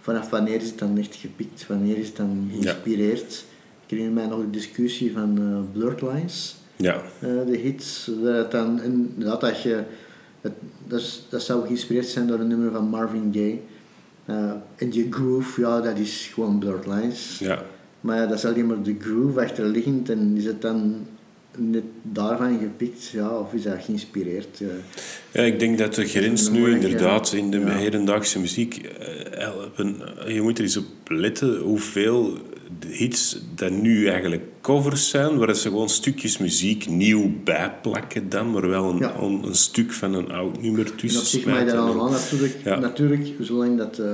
Vanaf wanneer is het dan echt gepikt? Wanneer is het dan geïnspireerd? Ik herinner mij nog de discussie van eh Blurred Lines, Ja. eh, de hits. Het dan, en dat, dat, je, het, dat, zou geïnspireerd zijn door een nummer van Marvin Gaye. Eh, en die groove, ja, dat is gewoon Blurred Lines. ja. Maar dat is alleen maar de groove achterliggend en is het dan net daarvan gepikt, ja, of is dat geïnspireerd? Ja. Ja, ik denk dat de grens nu inderdaad in de ja. hedendaagse muziek... eh, je moet er eens op letten hoeveel hits dat nu eigenlijk covers zijn, waar ze gewoon stukjes muziek nieuw bijplakken dan, maar wel een, Ja. een, een stuk van een oud nummer En tussen op zich mag je dat allemaal natuurlijk, Ja. natuurlijk zolang dat, eh,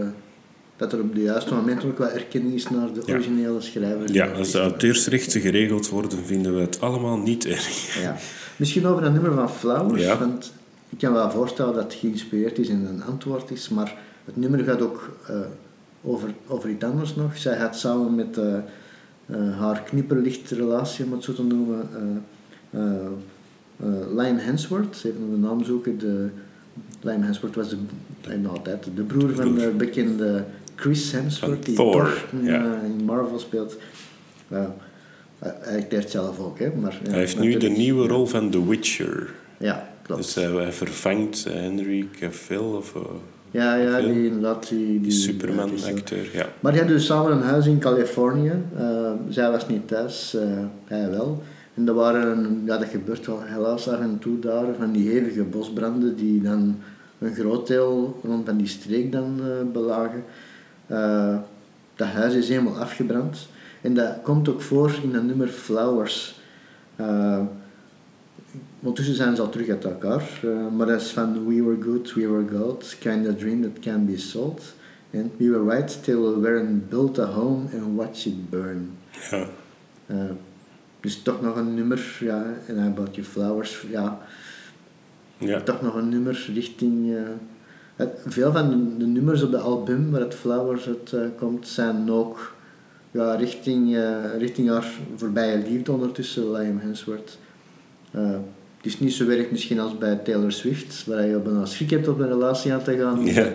dat er op de juiste moment ook wat erkenning is naar de Ja. originele schrijver. Ja, als de auteursrechten geregeld worden, vinden we het allemaal niet erg. Ja. Misschien over dat nummer van Flowers, want ik kan wel voorstellen dat het geïnspireerd is en een antwoord is, maar het nummer gaat ook eh, over, over iets anders nog. Zij had samen met eh, eh, haar knipperlichtrelatie, om het zo te noemen, eh Liam Hemsworth, even de naam zoeken, de, Hemsworth was de, altijd de broer van de bekende Chris Hemsworth, Van die Thor, in, in Marvel speelt. Hij acteert zelf ook, hè. Maar, Hij heeft nu de nieuwe rol van The Witcher. Ja, klopt. Dus hij vervangt Henry Cavill of... ja, ja, die inderdaad... Die, die, die Superman dat is, eh, acteur, ja. Maar die hadden dus samen een huis in Californië. Eh, zij was niet thuis, eh, hij wel. En er waren, ja, dat gebeurt wel helaas af en toe daar, van die hevige bosbranden die dan een groot deel rond van die streek dan belagen. Dat huis is helemaal afgebrand. En dat komt ook voor in dat nummer Flowers. Ondertussen zijn ze al terug uit elkaar, eh, maar dat is van We Were Good, We Were Gold, Kind of Dream That Can Be Sold. En We Were Right Till We Weren't Built a Home and Watch It Burn. ja. Eh, dus toch nog een nummer, ja, en I Bought You Flowers, ja, Ja. toch nog een nummer richting... eh, het- veel van de, de nummers op de album waar het Flowers uit komt, zijn ook ja, richting, richting haar voorbije liefde ondertussen, Liam Hemsworth. Eh, het is niet zo erg misschien als bij Taylor Swift, waar je bijna schrik hebt op een relatie aan te gaan. Ja,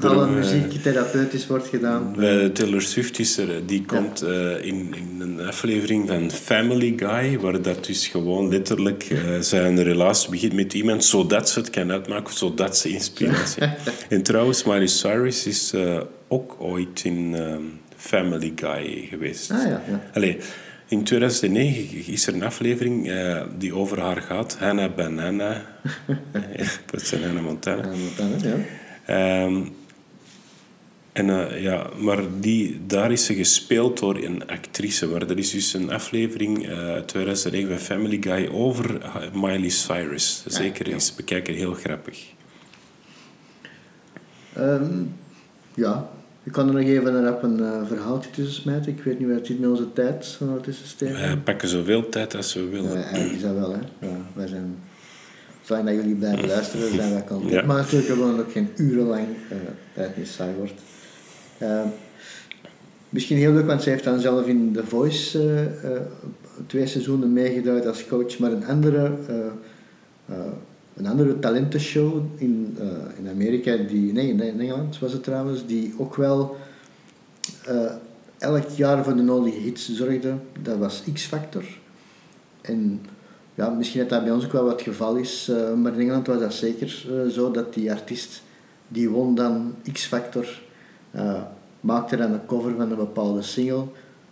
alle eh, muziek therapeutisch wordt gedaan. Bij Taylor Swift is er, die komt eh, in, in een aflevering van Family Guy, waar dat dus gewoon letterlijk eh, zijn relatie begint met iemand, zodat ze het kan uitmaken, zodat ze inspiratie En trouwens, Miley Cyrus is eh, ook ooit in ehm, Family Guy geweest. Ah ja, ja. Allee, In 2009 is er een aflevering uh, die over haar gaat. Hannah Banana. dat is Hannah Montana. Hannah Montana, ja. Um, en uh, ja, maar die, daar is ze gespeeld door een actrice. Maar er is dus een aflevering uh, 2009 van Family Guy over Miley Cyrus. Zeker ja. eens bekijken, heel grappig. Um, ja, ik kan er nog even een, een uh, verhaaltje tussen smijten. Ik weet niet waar het met onze tijd tussen steken. Wij pakken zoveel tijd als we willen. Ja, eigenlijk is dat wel, hè. Ja, wij zijn... Zolang dat jullie blijven luisteren, zijn wij content. Ja. Maar natuurlijk gewoon ook geen urenlang uh, tijd niet saai wordt. Uh, misschien heel leuk, want zij heeft dan zelf in The Voice twee seizoenen meegedraaid als coach, maar een andere, een andere talentenshow in, in Amerika, die, nee, in Engeland was het trouwens, die ook wel elk jaar voor de nodige hits zorgde. Dat was X-Factor. En ja, misschien dat dat bij ons ook wel wat geval is, maar in Engeland was dat zeker zo dat die artiest die won dan X-Factor maakte dan een cover van een bepaalde single.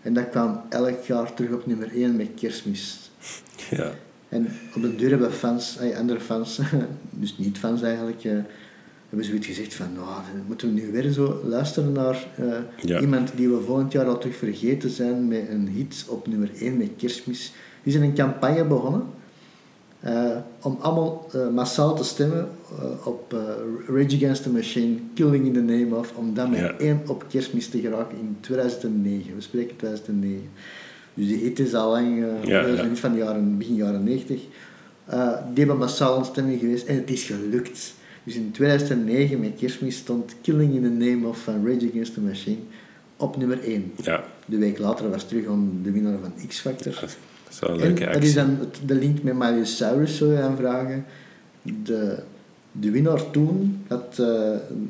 En dat kwam elk jaar terug op nummer 1 met kerstmis. Ja. En op de deur hebben fans, eh, andere fans, dus niet fans eigenlijk, uh, hebben zoiets gezegd van, nou, moeten we nu weer zo luisteren naar ja. iemand die we volgend jaar al terug vergeten zijn met een hit op nummer 1 met kerstmis. Die zijn een campagne begonnen uh, om allemaal massaal te stemmen op Rage Against the Machine, Killing in the Name of, om dan met ja. één op kerstmis te geraken in 2009. We spreken 2009. Dus die hit is al lang, ja, ja. niet van de jaren, begin jaren 90. die hebben massaal een stemming geweest en het is gelukt. Dus in 2009 met kerstmis stond Killing in the Name of van Rage Against the Machine op nummer 1. Ja. De week later was terug om de winnaar van X-Factor. Zo, en dat is dan de link met Miley Cyrus, zou je aanvragen. De, de winnaar toen had uh,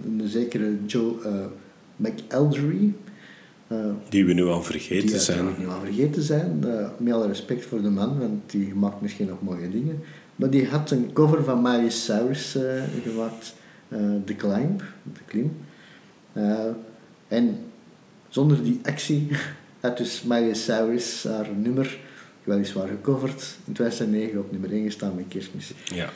een zekere Joe uh, McElderry. Die we nu al vergeten die zijn. Die nu al vergeten zijn. met alle respect voor de man, want die maakt misschien nog mooie dingen. Maar die had een cover van Miley Cyrus gemaakt. The Climb. De Klim. en zonder die actie had dus Miley Cyrus haar nummer weliswaar gecoverd. In 2009 op nummer 1 gestaan met kerstmis. Ja.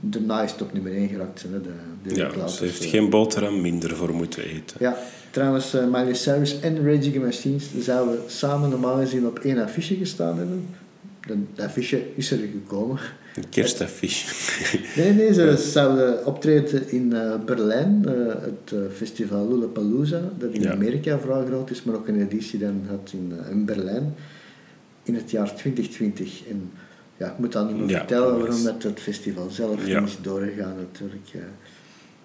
Daarna is het op nummer 1 geraakt. Hè, de, de ja, ze heeft geen boterham minder voor moeten eten. Ja, trouwens, uh, Miley Cyrus en Raging Machines zouden samen normaal gezien op één affiche gestaan hebben. Dat affiche is er gekomen. Een kerstaffiche. nee, nee, ze zouden optreden in uh, Berlijn, uh, het uh, festival Lollapalooza, dat in ja. Amerika vooral groot is, maar ook een editie dan had in, in Berlijn in het jaar 2020. En ja, ik moet dan niet meer ja, vertellen waarom dat het festival zelf ja. niet is doorgegaan natuurlijk.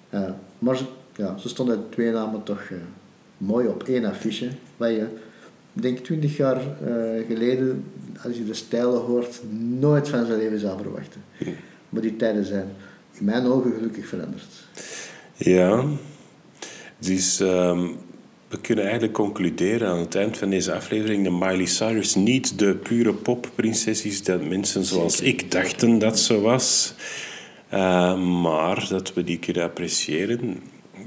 Uh, maar ja, ze stonden twee namen toch uh, mooi op één affiche. Waar je, denk 20 jaar uh, geleden, als je de stijlen hoort, nooit van zijn leven zou verwachten. Hm. Maar die tijden zijn in mijn ogen gelukkig veranderd. Ja, dus um, we kunnen eigenlijk concluderen aan het eind van deze aflevering dat Miley Cyrus niet de pure popprinses is dat mensen zoals ik dachten dat ze was. Uh, maar dat we die kunnen appreciëren.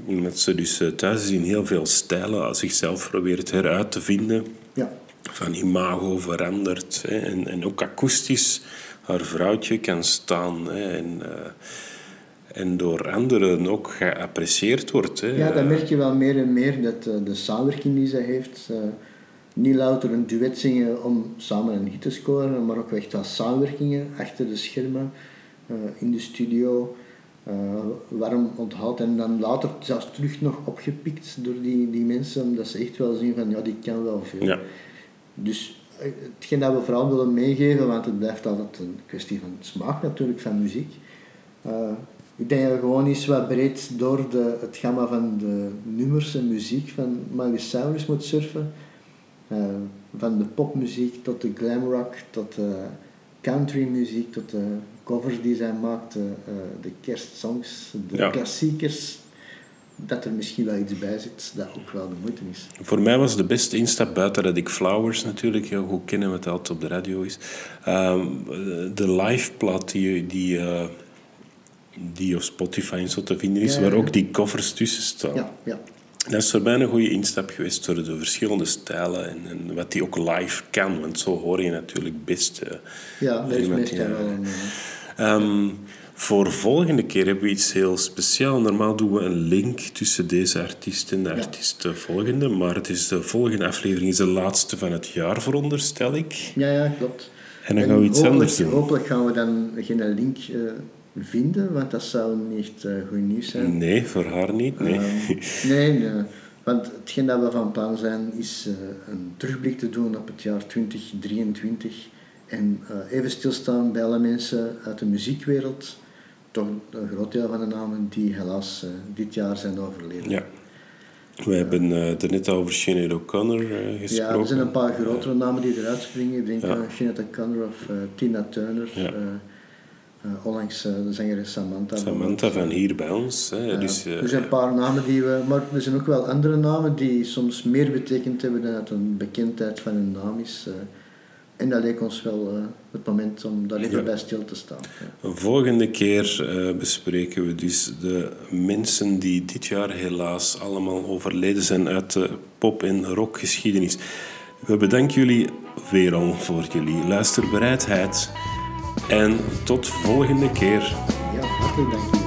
Omdat ze dus eh, thuis in heel veel stijlen als zichzelf probeert heruit te vinden. Ja. Van imago verandert. Hè, en, en ook akoestisch haar vrouwtje kan staan. Hè, en, uh, en door anderen ook geapprecieerd wordt. Hè. Ja, dat merk je wel meer en meer, dat uh, de samenwerking die ze heeft. Uh, niet louter een duet zingen om samen een hit te scoren, maar ook echt wel samenwerkingen achter de schermen, uh, in de studio, warm onthaald en dan later zelfs terug nog opgepikt door die, die mensen, omdat ze echt wel zien van ja, die kan wel veel. Ja. Dus hetgeen dat we vooral willen meegeven, want het blijft altijd een kwestie van smaak natuurlijk, van muziek. Ik denk dat gewoon eens wat breed door de, het gamma van de nummers en muziek van Miley Cyrus moet surfen. Uh, van de popmuziek tot de glamrock, tot de countrymuziek, tot de covers die zij maakte, uh, de kerstsongs, de ja. klassiekers. Dat er misschien wel iets bij zit dat ook wel de moeite is. Voor mij was de beste instap buiten dat ik Flowers natuurlijk heel goed kennen, wat altijd op de radio is. Uh, de live plat die, die die op Spotify en zo te vinden is, ja, waar ook die covers tussen staan. Ja, ja. Dat is voor mij een goede instap geweest door de verschillende stijlen en, en wat die ook live kan. Want zo hoor je natuurlijk best. Uh, ja, een... Um, voor volgende keer hebben we iets heel speciaals. Normaal doen we een link tussen deze artiest en de artiest volgende. Maar het is de volgende aflevering is de laatste van het jaar, veronderstel ik. Ja, ja, klopt. En dan gaan we iets anders doen. Hopelijk gaan we dan geen link uh, vinden, want dat zou niet uh, goed nieuws zijn. Nee, voor haar niet. Nee. Uh, nee, nee, want hetgeen dat we van plan zijn is uh, een terugblik te doen op het jaar 2023 en even stilstaan bij alle mensen uit de muziekwereld toch een groot deel van de namen die helaas dit jaar zijn overleden. Ja. We hebben er net over Sinead O'Connor gesproken. Ja, er zijn een paar grotere namen die eruit springen. Ik denk aan Sinead O'Connor of Tina Turner. Ja. Onlangs de zangeres Samantha. Samantha van hier bij ons. Hè. Dus, er zijn een paar namen die we... Maar er zijn ook wel andere namen die soms meer betekend hebben dan het een bekendheid van hun naam is. En dat leek ons wel uh, het moment om daar even bij stil te staan. Ja. Een volgende keer uh, bespreken we dus de mensen die dit jaar helaas allemaal overleden zijn uit de pop- en rockgeschiedenis. We bedanken jullie weer al voor jullie luisterbereidheid. En tot volgende keer. Ja.